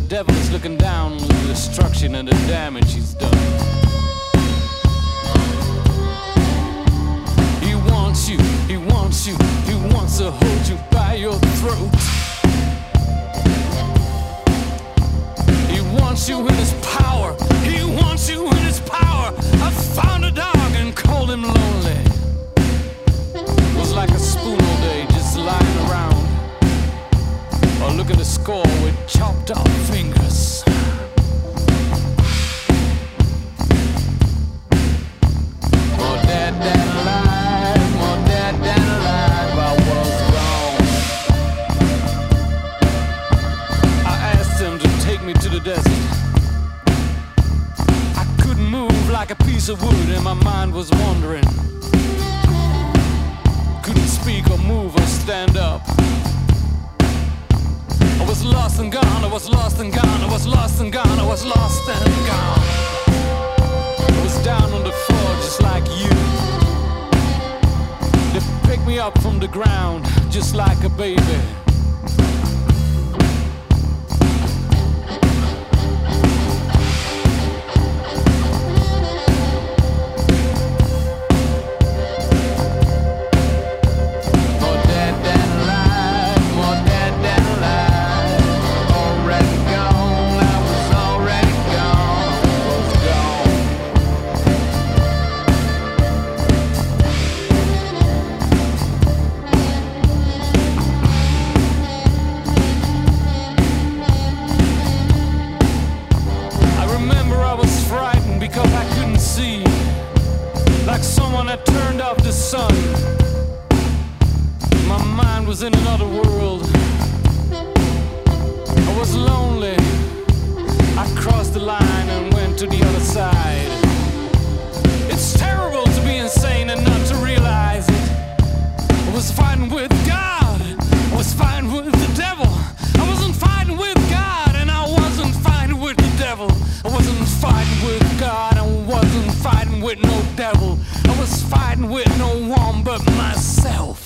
the devil's looking down on the destruction and the damage he's done. He wants you, he wants you, he wants to hold you by your throat. He wants you in his power, he wants you in his power. I found a dog and called him lonely. It was like a spoon Look at the score with chopped up fingers. More dead than alive, more dead than alive, I was wrong. I asked to take me to the desert. I couldn't move like a piece of wood, and my mind was wandering. Couldn't speak or move or stand up was lost and gone, I was lost and gone, I was lost and gone, I was lost and gone. I was down on the floor just like you. They picked me up from the ground just like a baby. Like someone had turned off the sun. My mind was in another world. I was lonely. I crossed the line and went to the other side. It's terrible to be insane and not to realize it. I was fighting with God. I was fighting with the devil. I wasn't fighting with God and I wasn't fighting with the devil. I wasn't wasn't fighting with no devil. I was fighting with no one but myself.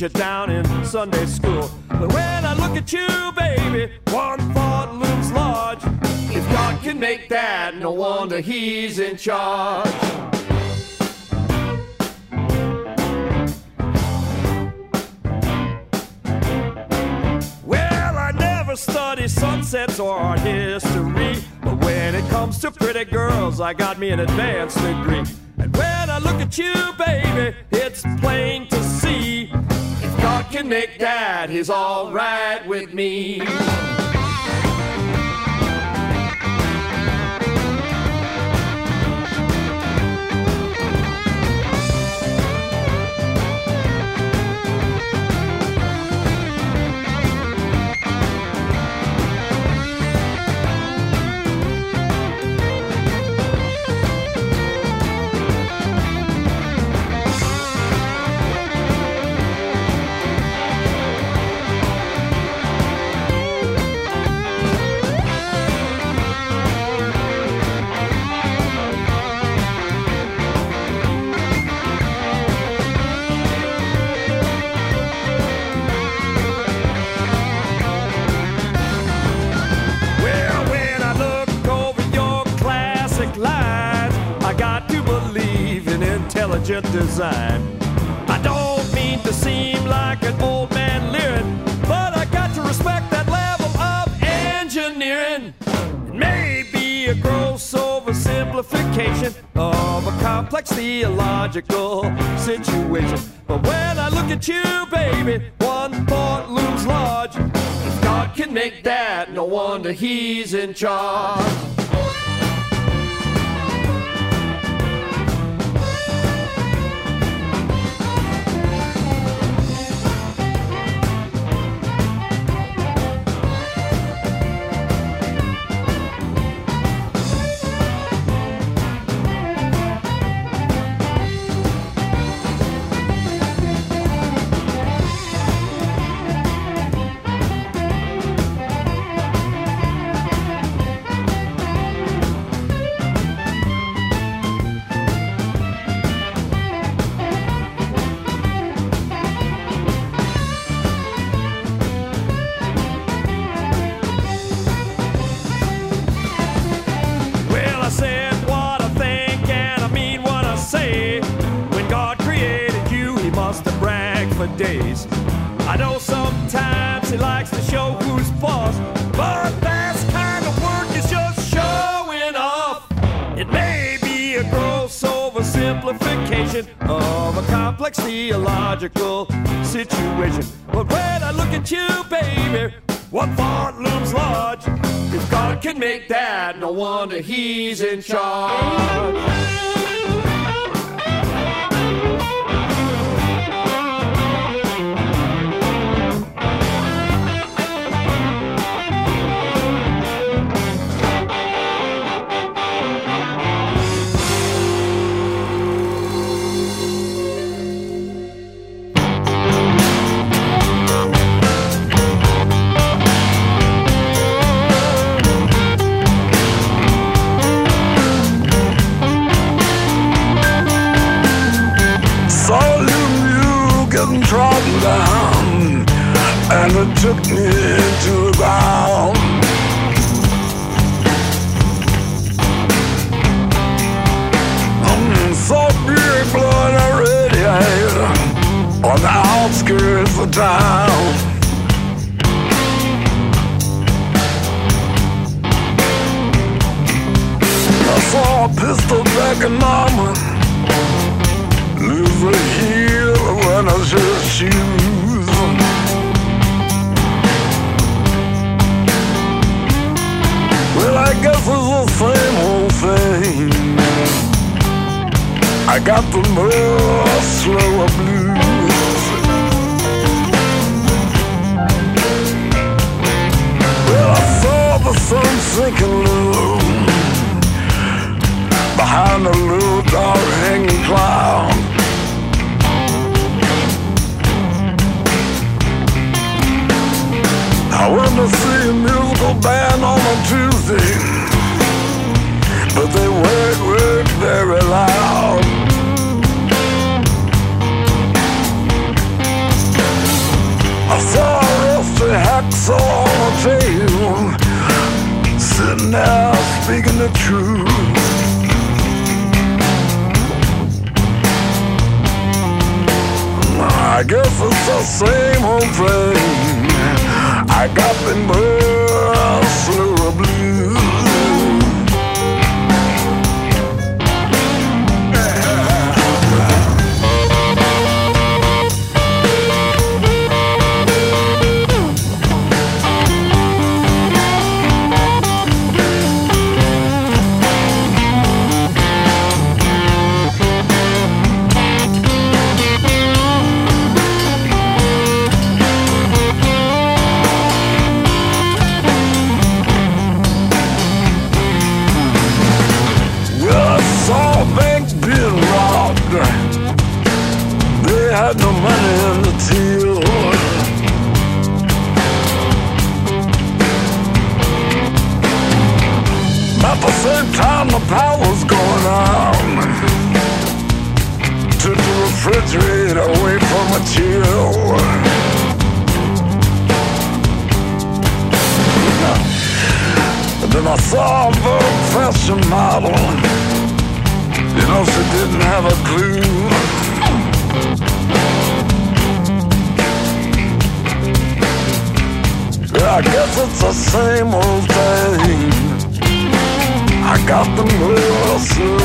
How they teach it down in Sunday school. But when I look at you, baby, one thought looms large. If God can make that, no wonder He's in charge. Well, I never study sunsets or art history. But when it comes to pretty girls, I got me an advanced degree. And when I look at you, baby, it's plain to can make that, He's alright with me. Intelligent design. I don't mean to seem like an old man leering, but I got to respect that level of engineering. It may be a gross oversimplification of a complex theological situation, but when I look at you, baby, one thought looms large. If God can make that, no wonder He's in charge. Pistol dragging armor lose a heel when I just shoes. Well, I guess it's the same old thing. I got the slower blues. Well, I saw the sun sinking low behind the little dark hanging clown. I went to see a musical band on a Tuesday, but they worked, worked very loud. I saw a rusty hacksaw on a table, sitting there speaking the truth. I guess it's the same old thing. I got the muscle Had no money in the till. At the same time, the power's going on. Took the refrigerator away from a chill. Then I saw a fashion model. You know, she didn't have a clue. I guess it's the same old thing. I got the muscle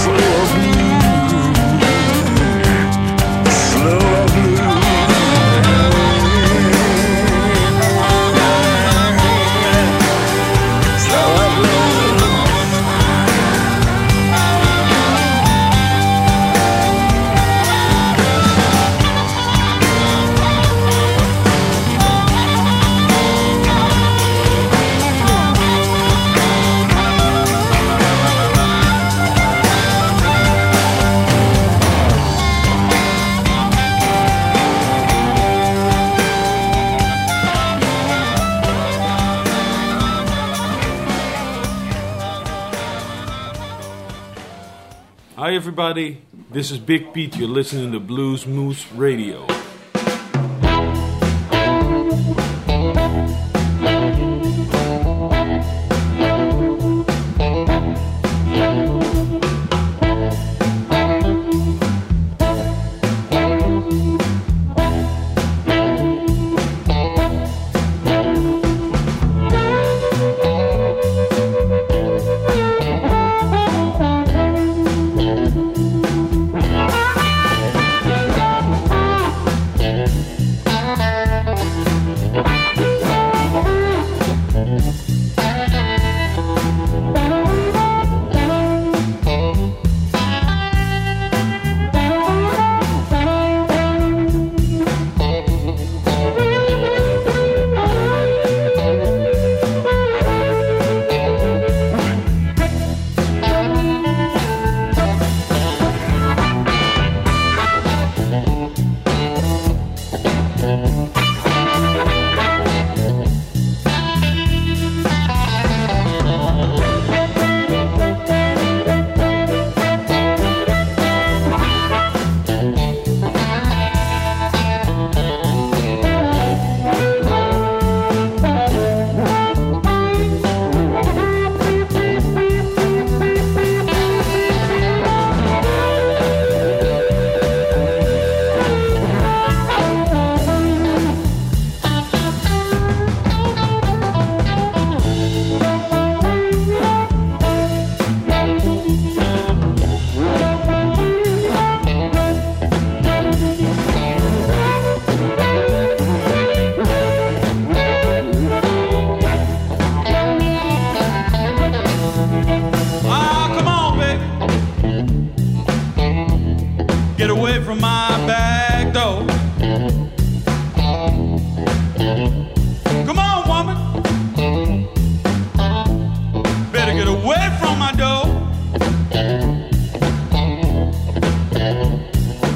slow blue. Everybody. This is Big Pete. You're listening to Blues Moose Radio.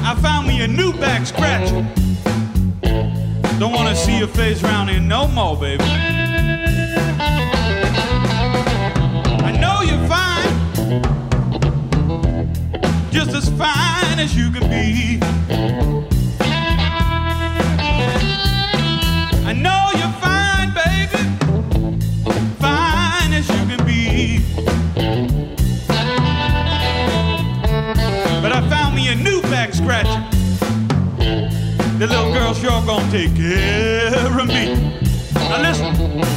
I found me a new back scratcher. Don't wanna see your face here no more, baby. I know you're fine, just as fine as you can be. Gonna take care of me. Now listen.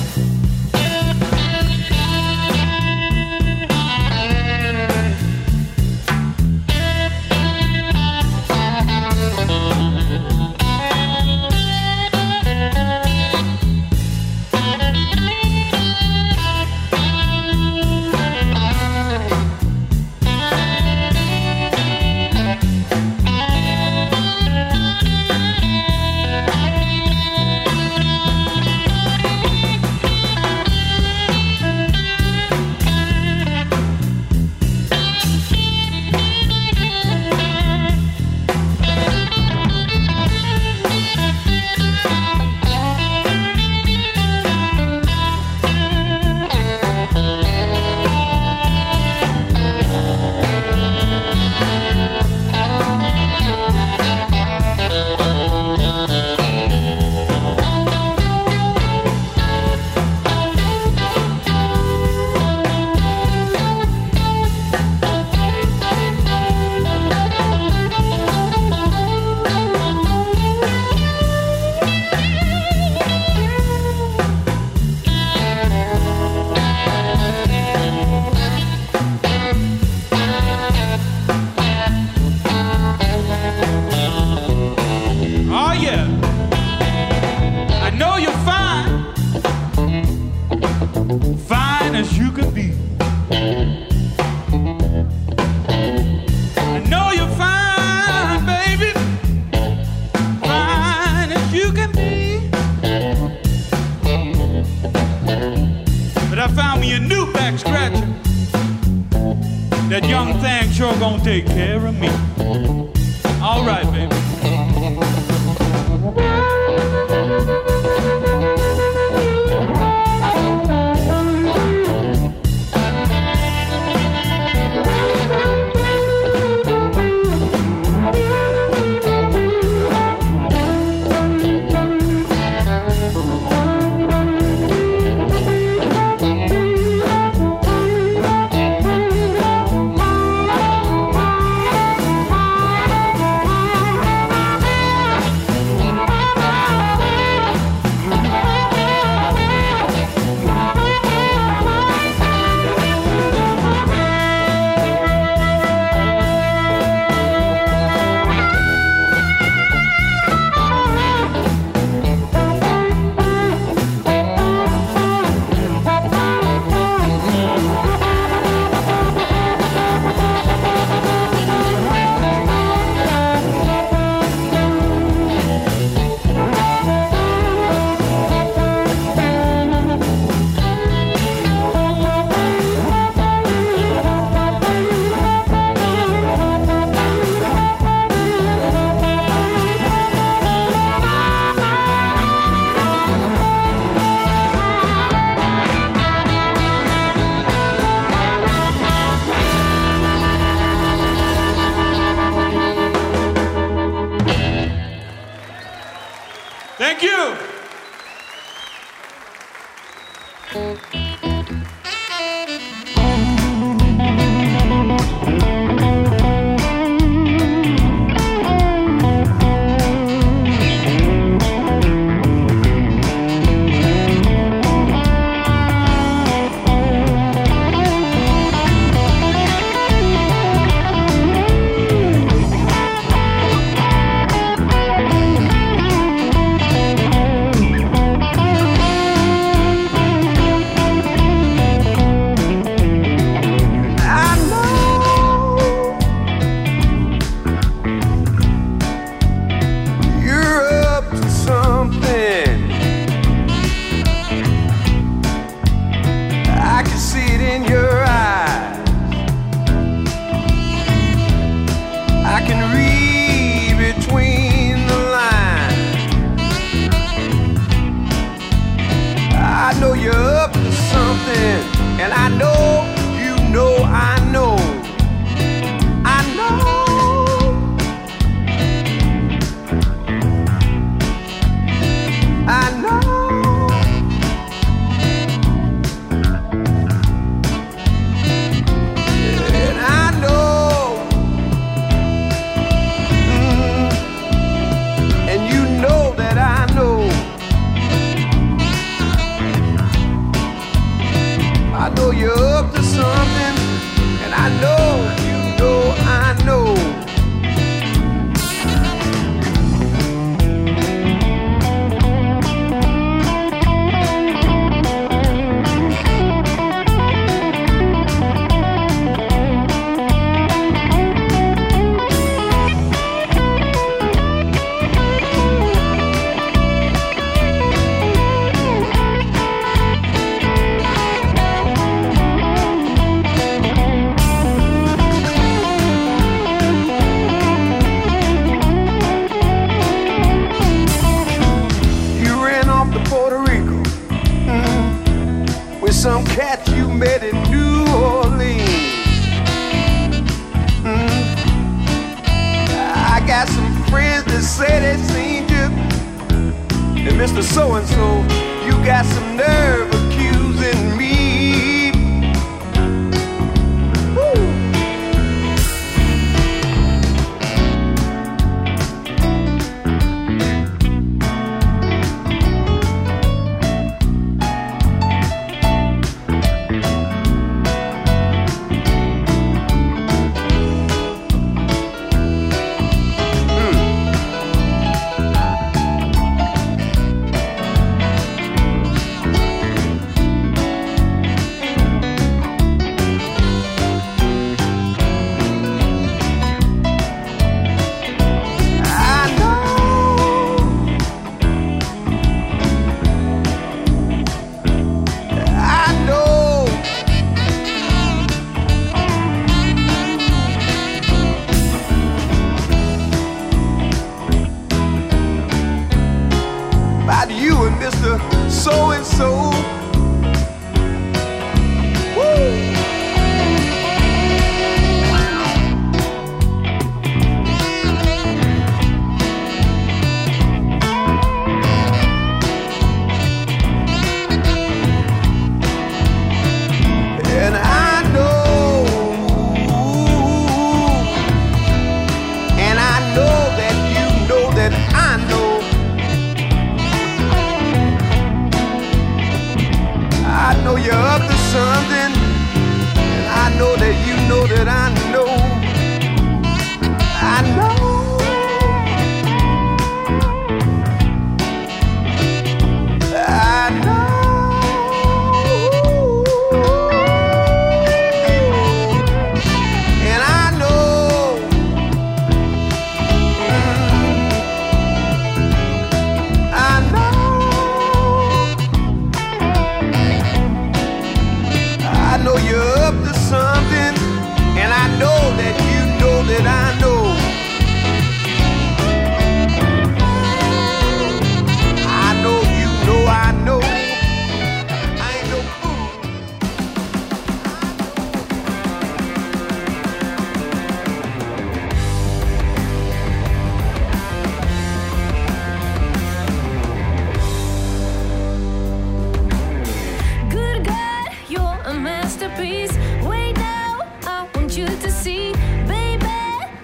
breeze. Wait now, I want you to see, baby,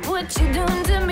what you're doing to me.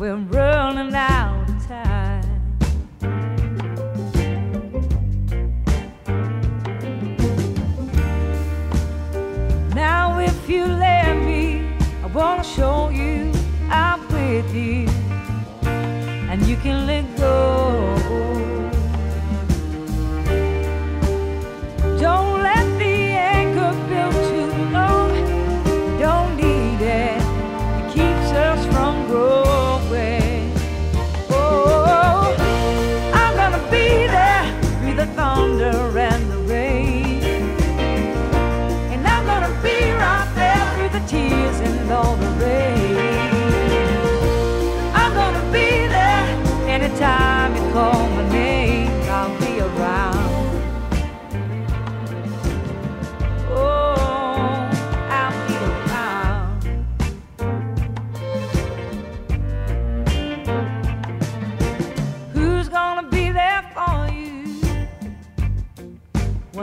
we're running out.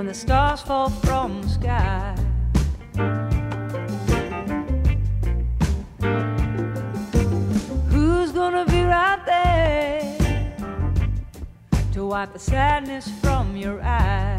the stars fall from the sky. Who's gonna be right there to wipe the sadness from your eyes?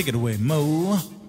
Take it away, Mo.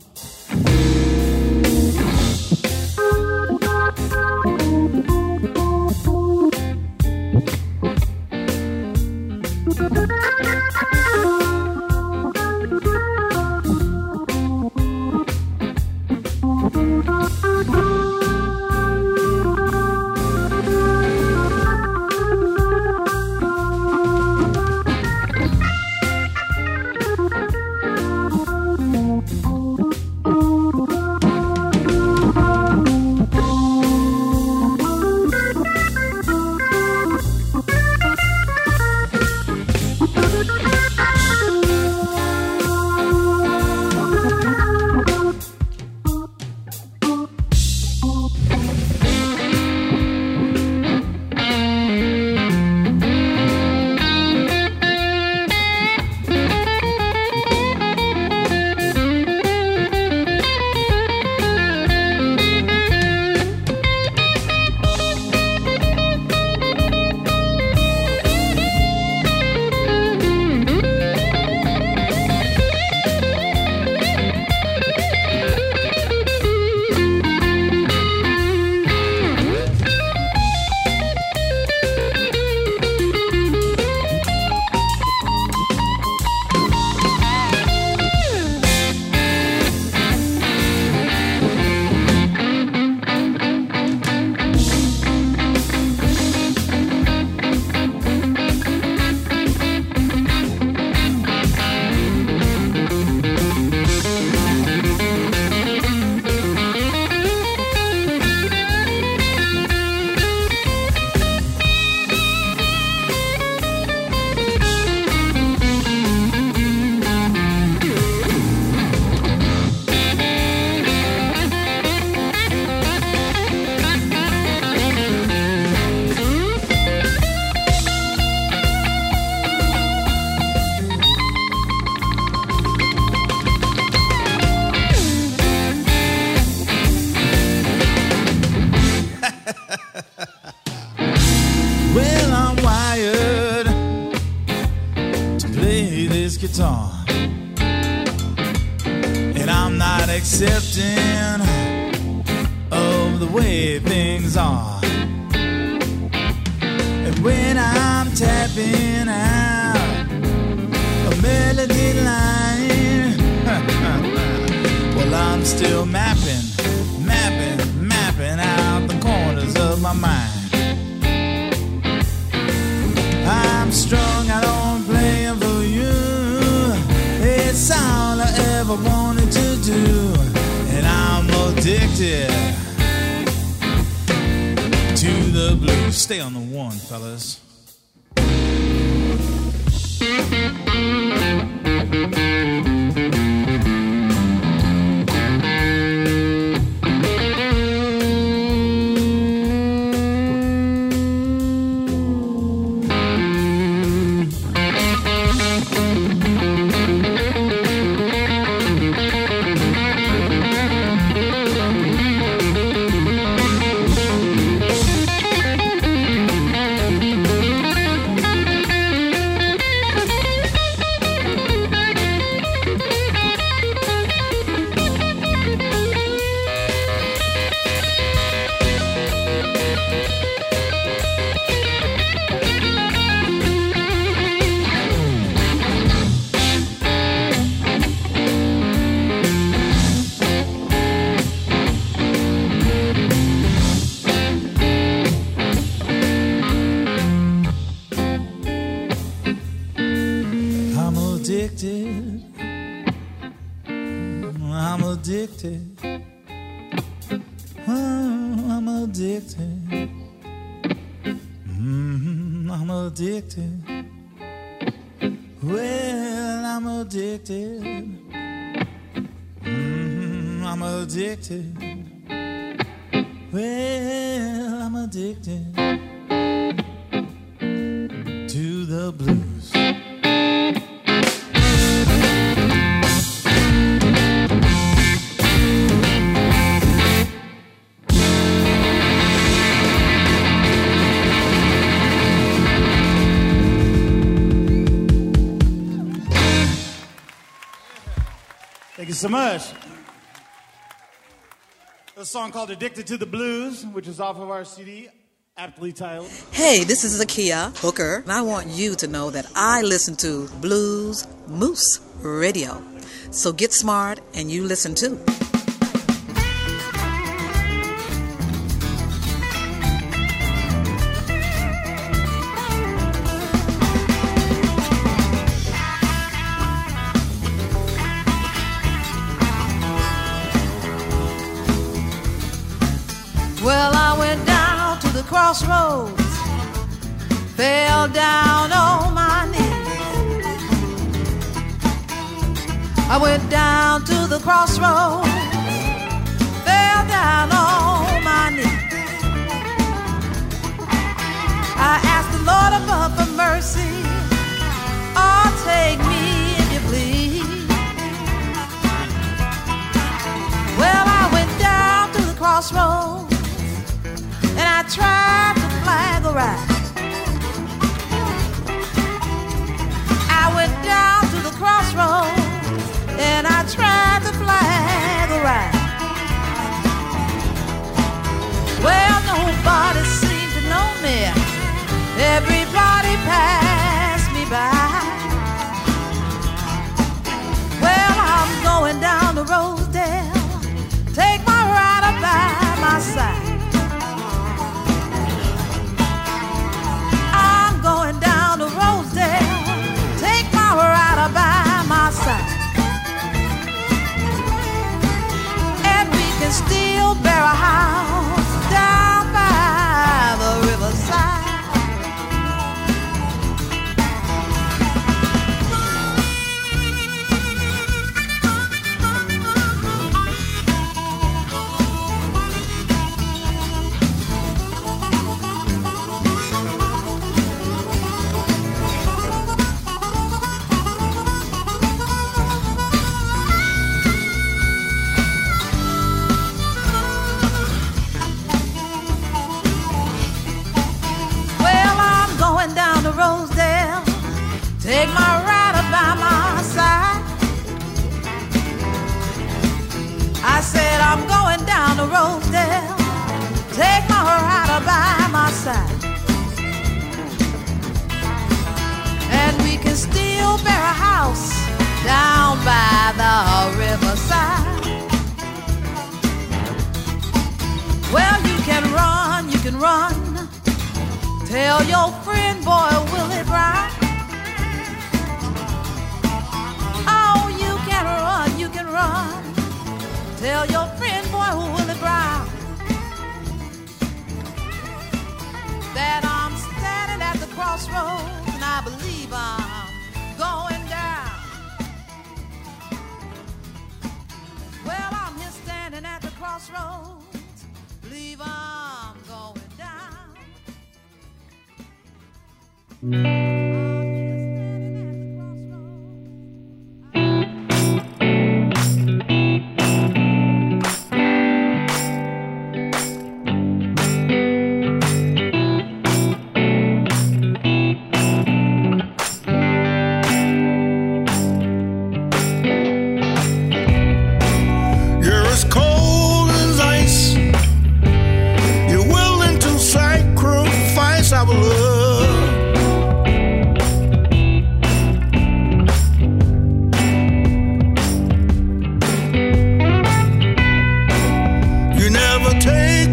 So much. A song called Addicted to the Blues, which is off of our CD, aptly titled. Hey, this is Zakia Hooker, and I want you to know that I listen to Blues Moose Radio. So get smart and you listen too. Crossroads, fell down on my knees. I went down to the crossroads, fell down on my knees. I asked the Lord above for mercy, oh, take me if you please. Well, I went down to the crossroads tried to flag a ride. I went down to the crossroads and I tried to flag a ride. Well, nobody seemed to know me. Everybody passed me by. Well, I'm going down the Rosedale. Take my rider by my side. Tell your friend, boy, Willie Brown. Oh, you can run, you can run. Tell your friend, boy, Willie Brown. That I'm standing at the crossroads and I believe I'm going down. Well, I'm standing at the crossroads. You're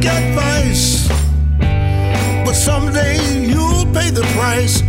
advice, but someday you'll pay the price.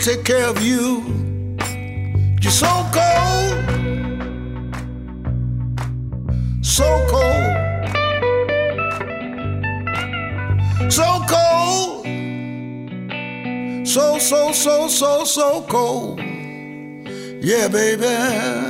take care of you. You're so cold, so cold, so cold, so, so, so, so, so cold. Yeah, baby.